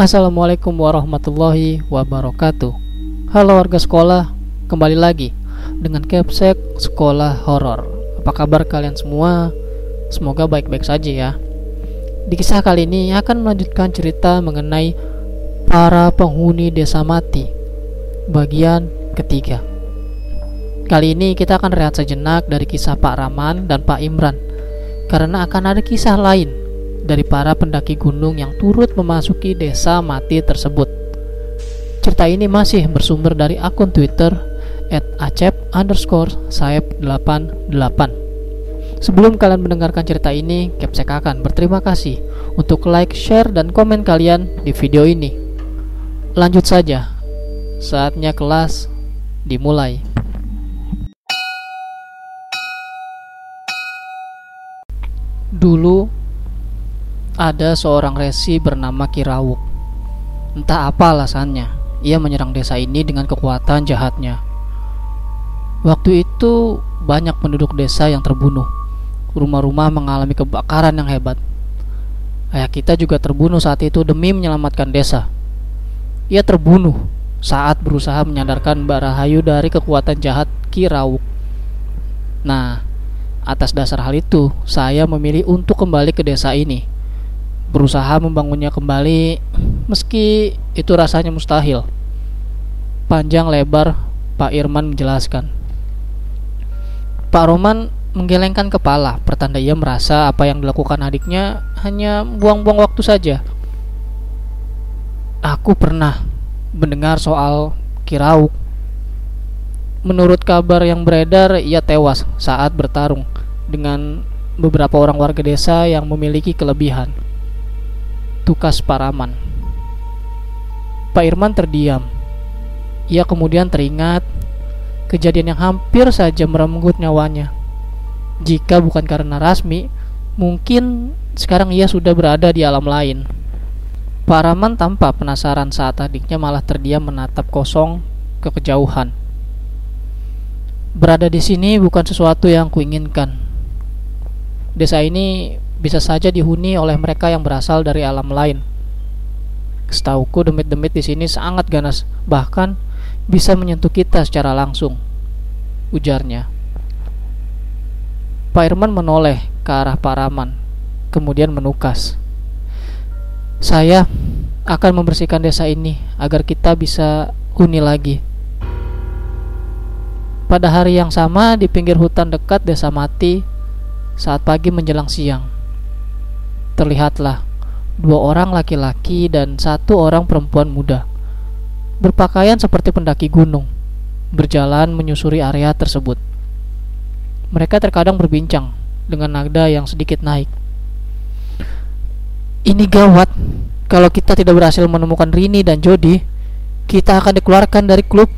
Assalamualaikum warahmatullahi wabarakatuh Halo warga sekolah, kembali lagi dengan Capsek Sekolah Horor. Apa kabar kalian semua? Semoga baik-baik saja ya Di kisah kali ini akan melanjutkan cerita mengenai para penghuni desa mati Bagian ketiga Kali ini kita akan rehat sejenak dari kisah Pak Raman dan Pak Imran Karena akan ada kisah lain dari para pendaki gunung yang turut memasuki desa mati tersebut. Cerita ini masih bersumber dari akun Twitter @acep underscore saep 88. Sebelum kalian mendengarkan cerita ini, Capsek akan berterima kasih untuk like, share, dan komen kalian di video ini. Lanjut saja, saatnya kelas dimulai. Dulu ada seorang resi bernama Kirawuk. Entah apa alasannya, ia menyerang desa ini dengan kekuatan jahatnya. Waktu itu banyak penduduk desa yang terbunuh. Rumah-rumah mengalami kebakaran yang hebat. Ayah kita juga terbunuh saat itu demi menyelamatkan desa. Ia terbunuh saat berusaha menyadarkan Mbak Rahayu dari kekuatan jahat Kirawuk. Nah, atas dasar hal itu, saya memilih untuk kembali ke desa ini berusaha membangunnya kembali meski itu rasanya mustahil. Panjang lebar Pak Irman menjelaskan. Pak Roman menggelengkan kepala, pertanda ia merasa apa yang dilakukan adiknya hanya buang-buang waktu saja. Aku pernah mendengar soal Kirauk. Menurut kabar yang beredar, ia tewas saat bertarung dengan beberapa orang warga desa yang memiliki kelebihan. Tukas Paraman. Pak Irman terdiam. Ia kemudian teringat kejadian yang hampir saja merenggut nyawanya. Jika bukan karena Rasmi, mungkin sekarang ia sudah berada di alam lain. Pak Raman tampak penasaran saat adiknya malah terdiam menatap kosong ke kejauhan. Berada di sini bukan sesuatu yang kuinginkan. Desa ini bisa saja dihuni oleh mereka yang berasal dari alam lain. Setauku demit-demit di sini sangat ganas, bahkan bisa menyentuh kita secara langsung. Ujarnya. Pak Irman menoleh ke arah Paraman, kemudian menukas. Saya akan membersihkan desa ini agar kita bisa huni lagi. Pada hari yang sama di pinggir hutan dekat desa mati, saat pagi menjelang siang, terlihatlah dua orang laki-laki dan satu orang perempuan muda berpakaian seperti pendaki gunung berjalan menyusuri area tersebut. Mereka terkadang berbincang dengan nada yang sedikit naik. Ini gawat. Kalau kita tidak berhasil menemukan Rini dan Jody, kita akan dikeluarkan dari klub.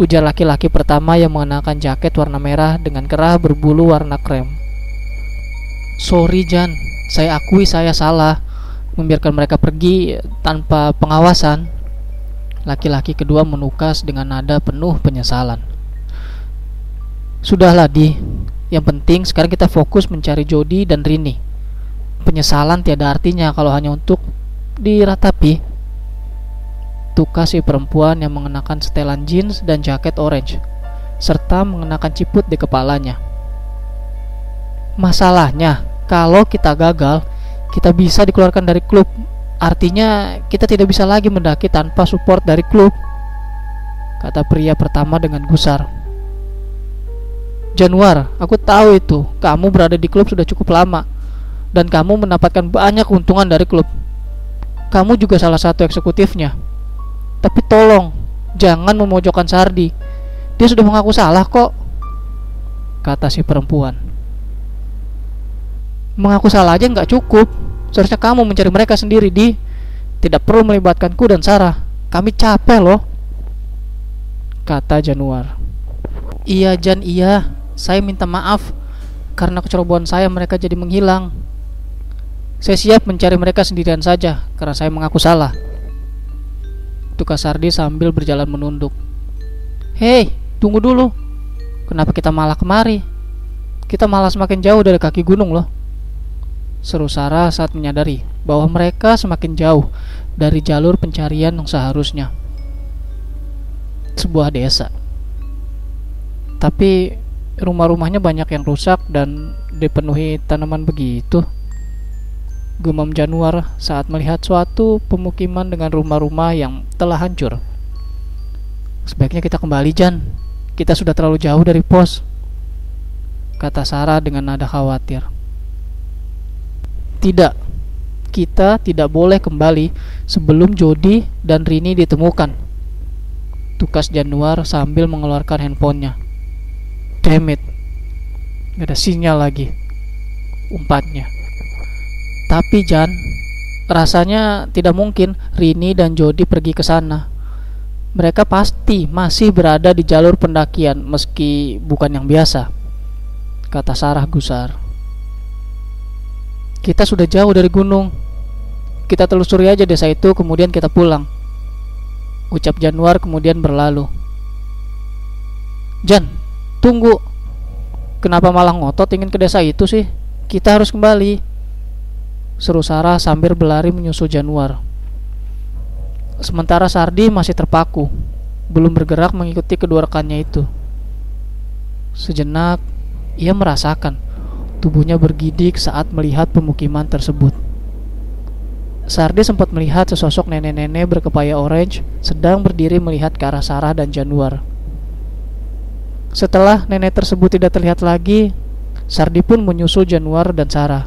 Ujar laki-laki pertama yang mengenakan jaket warna merah dengan kerah berbulu warna krem. Sorry Jan, saya akui saya salah membiarkan mereka pergi tanpa pengawasan. Laki-laki kedua menukas dengan nada penuh penyesalan. Sudahlah di, yang penting sekarang kita fokus mencari Jody dan Rini. Penyesalan tiada artinya kalau hanya untuk diratapi. Tukas si perempuan yang mengenakan setelan jeans dan jaket orange, serta mengenakan ciput di kepalanya. Masalahnya, kalau kita gagal, kita bisa dikeluarkan dari klub. Artinya, kita tidak bisa lagi mendaki tanpa support dari klub. Kata pria pertama dengan gusar. Januar, aku tahu itu. Kamu berada di klub sudah cukup lama dan kamu mendapatkan banyak keuntungan dari klub. Kamu juga salah satu eksekutifnya. Tapi tolong, jangan memojokkan Sardi. Dia sudah mengaku salah kok. Kata si perempuan. Mengaku salah aja nggak cukup. Seharusnya kamu mencari mereka sendiri di. Tidak perlu melibatkanku dan Sarah. Kami capek loh. Kata Januar. Iya Jan iya. Saya minta maaf karena kecerobohan saya mereka jadi menghilang. Saya siap mencari mereka sendirian saja karena saya mengaku salah. Tukas Sardi sambil berjalan menunduk. Hei, tunggu dulu. Kenapa kita malah kemari? Kita malah semakin jauh dari kaki gunung loh seru Sarah saat menyadari bahwa mereka semakin jauh dari jalur pencarian yang seharusnya. Sebuah desa. Tapi rumah-rumahnya banyak yang rusak dan dipenuhi tanaman begitu. Gumam Januar saat melihat suatu pemukiman dengan rumah-rumah yang telah hancur. Sebaiknya kita kembali, Jan. Kita sudah terlalu jauh dari pos. Kata Sarah dengan nada khawatir. Tidak, kita tidak boleh kembali sebelum Jody dan Rini ditemukan. Tukas Januar sambil mengeluarkan handphonenya. Damn it, gak ada sinyal lagi. Umpatnya. Tapi Jan, rasanya tidak mungkin Rini dan Jody pergi ke sana. Mereka pasti masih berada di jalur pendakian meski bukan yang biasa. Kata Sarah gusar. Kita sudah jauh dari gunung. Kita telusuri aja desa itu, kemudian kita pulang. Ucap Januar kemudian berlalu. Jan, tunggu. Kenapa malah ngotot ingin ke desa itu sih? Kita harus kembali. Seru Sarah sambil berlari menyusul Januar. Sementara Sardi masih terpaku, belum bergerak mengikuti kedua rekannya itu. Sejenak, ia merasakan Tubuhnya bergidik saat melihat pemukiman tersebut. Sardi sempat melihat sesosok nenek-nenek berkepaya orange sedang berdiri melihat ke arah Sarah dan Januar. Setelah nenek tersebut tidak terlihat lagi, Sardi pun menyusul Januar dan Sarah.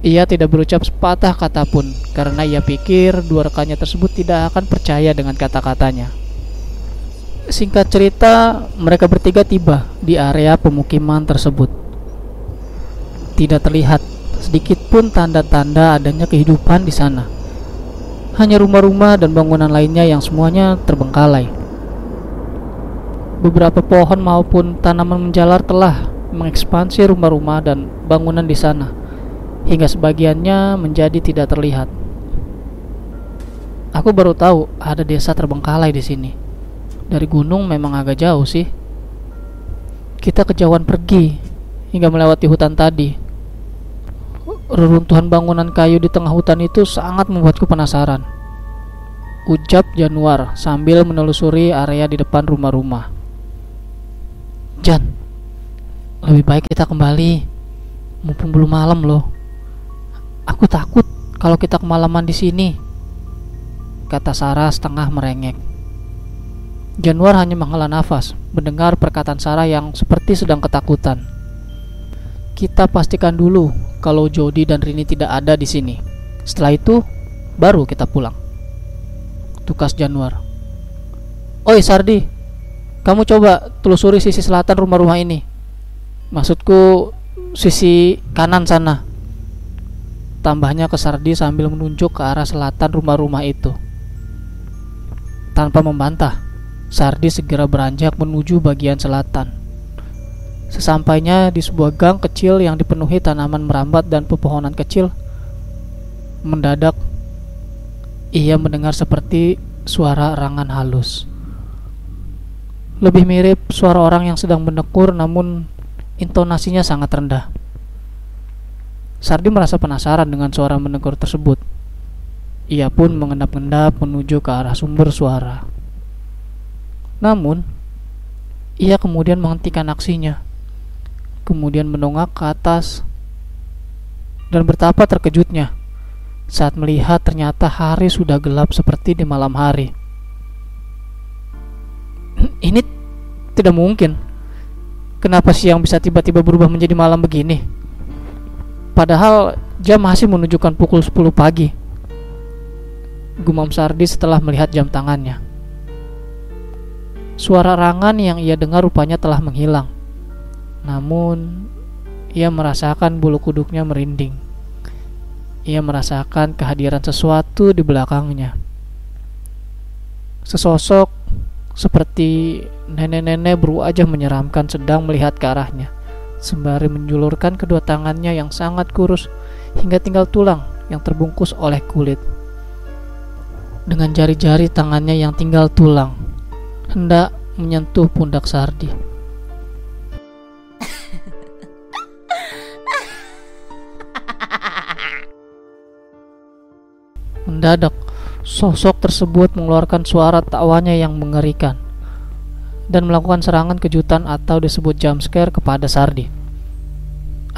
Ia tidak berucap sepatah kata pun karena ia pikir dua rekannya tersebut tidak akan percaya dengan kata-katanya. Singkat cerita, mereka bertiga tiba di area pemukiman tersebut tidak terlihat sedikit pun tanda-tanda adanya kehidupan di sana. Hanya rumah-rumah dan bangunan lainnya yang semuanya terbengkalai. Beberapa pohon maupun tanaman menjalar telah mengekspansi rumah-rumah dan bangunan di sana, hingga sebagiannya menjadi tidak terlihat. Aku baru tahu ada desa terbengkalai di sini. Dari gunung memang agak jauh sih. Kita kejauhan pergi hingga melewati hutan tadi Reruntuhan bangunan kayu di tengah hutan itu sangat membuatku penasaran. Ucap Januar sambil menelusuri area di depan rumah-rumah. Jan, lebih baik kita kembali. Mumpung belum malam loh. Aku takut kalau kita kemalaman di sini. Kata Sarah setengah merengek. Januar hanya menghela nafas mendengar perkataan Sarah yang seperti sedang ketakutan. Kita pastikan dulu kalau Jody dan Rini tidak ada di sini. Setelah itu, baru kita pulang. Tukas Januar. Oi Sardi, kamu coba telusuri sisi selatan rumah-rumah ini. Maksudku sisi kanan sana. Tambahnya ke Sardi sambil menunjuk ke arah selatan rumah-rumah itu. Tanpa membantah, Sardi segera beranjak menuju bagian selatan. Sesampainya di sebuah gang kecil yang dipenuhi tanaman merambat dan pepohonan kecil, mendadak ia mendengar seperti suara rangan halus. Lebih mirip suara orang yang sedang menekur namun intonasinya sangat rendah. Sardi merasa penasaran dengan suara menegur tersebut. Ia pun mengendap-endap menuju ke arah sumber suara. Namun, ia kemudian menghentikan aksinya kemudian menongak ke atas dan betapa terkejutnya saat melihat ternyata hari sudah gelap seperti di malam hari. Ini tidak mungkin. Kenapa siang bisa tiba-tiba berubah menjadi malam begini? Padahal jam masih menunjukkan pukul 10 pagi. Gumam Sardi setelah melihat jam tangannya. Suara rangan yang ia dengar rupanya telah menghilang. Namun, ia merasakan bulu kuduknya merinding. Ia merasakan kehadiran sesuatu di belakangnya. Sesosok seperti nenek-nenek berwajah menyeramkan sedang melihat ke arahnya, sembari menjulurkan kedua tangannya yang sangat kurus hingga tinggal tulang yang terbungkus oleh kulit. Dengan jari-jari tangannya yang tinggal tulang, hendak menyentuh pundak Sardi. Mendadak, sosok tersebut mengeluarkan suara takwanya yang mengerikan dan melakukan serangan kejutan atau disebut jump scare kepada Sardi.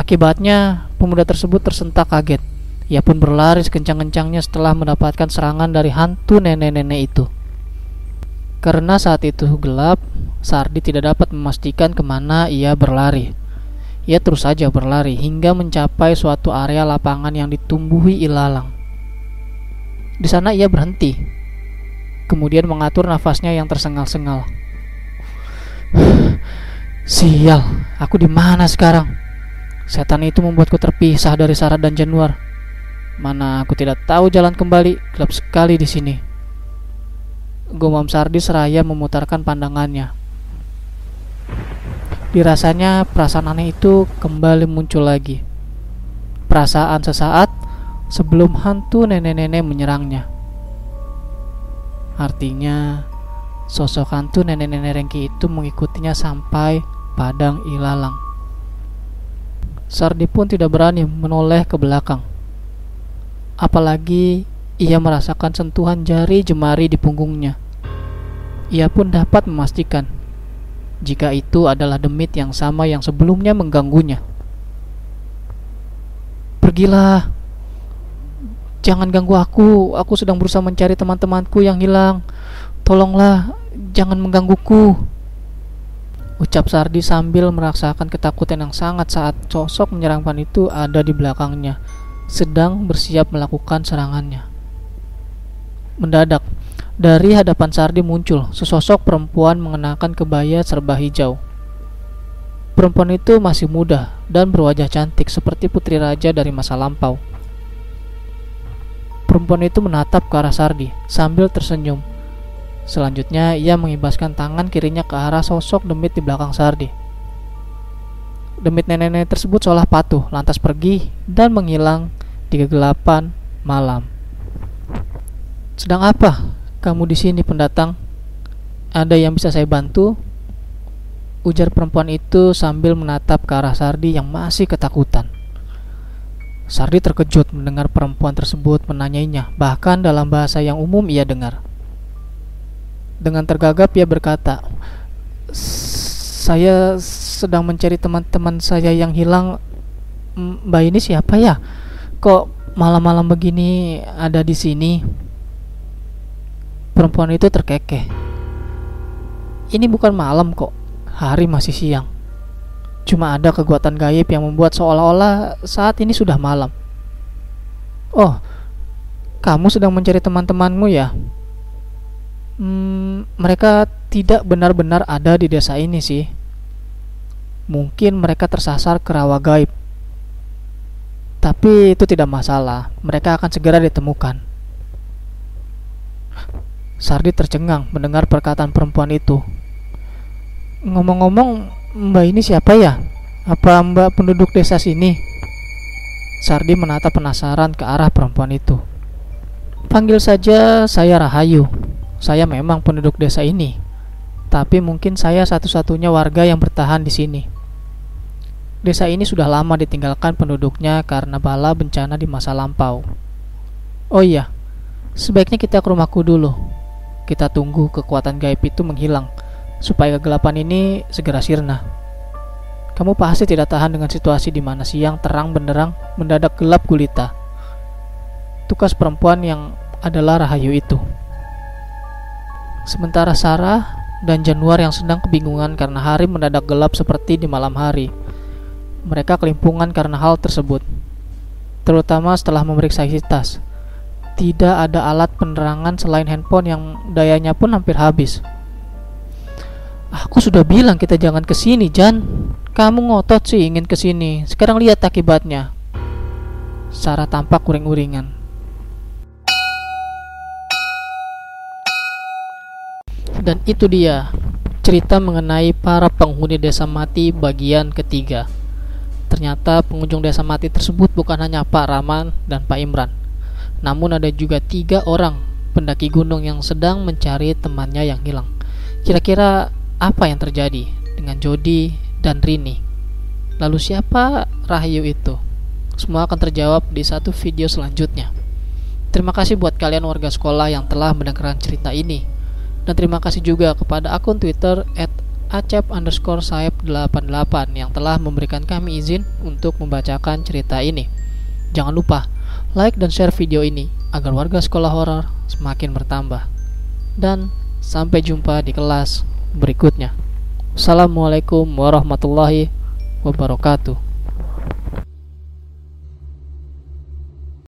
Akibatnya, pemuda tersebut tersentak kaget. Ia pun berlari sekencang-kencangnya setelah mendapatkan serangan dari hantu nenek-nenek itu. Karena saat itu gelap, Sardi tidak dapat memastikan ke mana ia berlari. Ia terus saja berlari hingga mencapai suatu area lapangan yang ditumbuhi ilalang. Di sana ia berhenti, kemudian mengatur nafasnya yang tersengal-sengal. Sial, aku di mana sekarang? Setan itu membuatku terpisah dari Sarah dan Januar. Mana aku tidak tahu jalan kembali, gelap sekali di sini. Gumam Sardi seraya memutarkan pandangannya. Dirasanya perasaan aneh itu kembali muncul lagi. Perasaan sesaat sebelum hantu nenek-nenek menyerangnya. Artinya, sosok hantu nenek-nenek Rengki itu mengikutinya sampai padang ilalang. Sardi pun tidak berani menoleh ke belakang. Apalagi ia merasakan sentuhan jari jemari di punggungnya. Ia pun dapat memastikan jika itu adalah demit yang sama yang sebelumnya mengganggunya. Pergilah, Jangan ganggu aku, aku sedang berusaha mencari teman-temanku yang hilang. Tolonglah, jangan menggangguku. Ucap Sardi sambil merasakan ketakutan yang sangat saat sosok menyerangkan itu ada di belakangnya, sedang bersiap melakukan serangannya. Mendadak, dari hadapan Sardi muncul sesosok perempuan mengenakan kebaya serba hijau. Perempuan itu masih muda dan berwajah cantik seperti putri raja dari masa lampau. Perempuan itu menatap ke arah Sardi sambil tersenyum. Selanjutnya, ia mengibaskan tangan kirinya ke arah sosok demit di belakang Sardi. Demit nenek-nenek tersebut seolah patuh, lantas pergi dan menghilang di kegelapan malam. Sedang apa kamu di sini, pendatang? Ada yang bisa saya bantu? Ujar perempuan itu sambil menatap ke arah Sardi yang masih ketakutan. Sardi terkejut mendengar perempuan tersebut menanyainya, bahkan dalam bahasa yang umum ia dengar. Dengan tergagap ia berkata, "Saya sedang mencari teman-teman saya yang hilang. Mbak ini siapa ya? Kok malam-malam begini ada di sini?" Perempuan itu terkekeh. "Ini bukan malam kok. Hari masih siang." Cuma ada kekuatan gaib yang membuat seolah-olah saat ini sudah malam. Oh, kamu sedang mencari teman-temanmu ya? Hmm, mereka tidak benar-benar ada di desa ini sih. Mungkin mereka tersasar ke rawa gaib. Tapi itu tidak masalah, mereka akan segera ditemukan. Sardi tercengang mendengar perkataan perempuan itu. Ngomong-ngomong, Mbak ini siapa ya? Apa mbak penduduk desa sini? Sardi menatap penasaran ke arah perempuan itu. Panggil saja saya Rahayu. Saya memang penduduk desa ini. Tapi mungkin saya satu-satunya warga yang bertahan di sini. Desa ini sudah lama ditinggalkan penduduknya karena bala bencana di masa lampau. Oh iya, sebaiknya kita ke rumahku dulu. Kita tunggu kekuatan gaib itu menghilang supaya kegelapan ini segera sirna. Kamu pasti tidak tahan dengan situasi di mana siang terang benderang mendadak gelap gulita. Tukas perempuan yang adalah Rahayu itu. Sementara Sarah dan Januar yang sedang kebingungan karena hari mendadak gelap seperti di malam hari. Mereka kelimpungan karena hal tersebut. Terutama setelah memeriksa isi tas. Tidak ada alat penerangan selain handphone yang dayanya pun hampir habis. Aku sudah bilang kita jangan ke sini, Jan. Kamu ngotot sih ingin ke sini. Sekarang lihat akibatnya. Sarah tampak uring-uringan. Dan itu dia cerita mengenai para penghuni desa mati bagian ketiga. Ternyata pengunjung desa mati tersebut bukan hanya Pak Rahman dan Pak Imran, namun ada juga tiga orang pendaki gunung yang sedang mencari temannya yang hilang. Kira-kira apa yang terjadi dengan Jody dan Rini. Lalu siapa Rahayu itu? Semua akan terjawab di satu video selanjutnya. Terima kasih buat kalian warga sekolah yang telah mendengarkan cerita ini. Dan terima kasih juga kepada akun Twitter at acep underscore saib 88 yang telah memberikan kami izin untuk membacakan cerita ini. Jangan lupa like dan share video ini agar warga sekolah horor semakin bertambah. Dan sampai jumpa di kelas berikutnya. Assalamualaikum warahmatullahi wabarakatuh.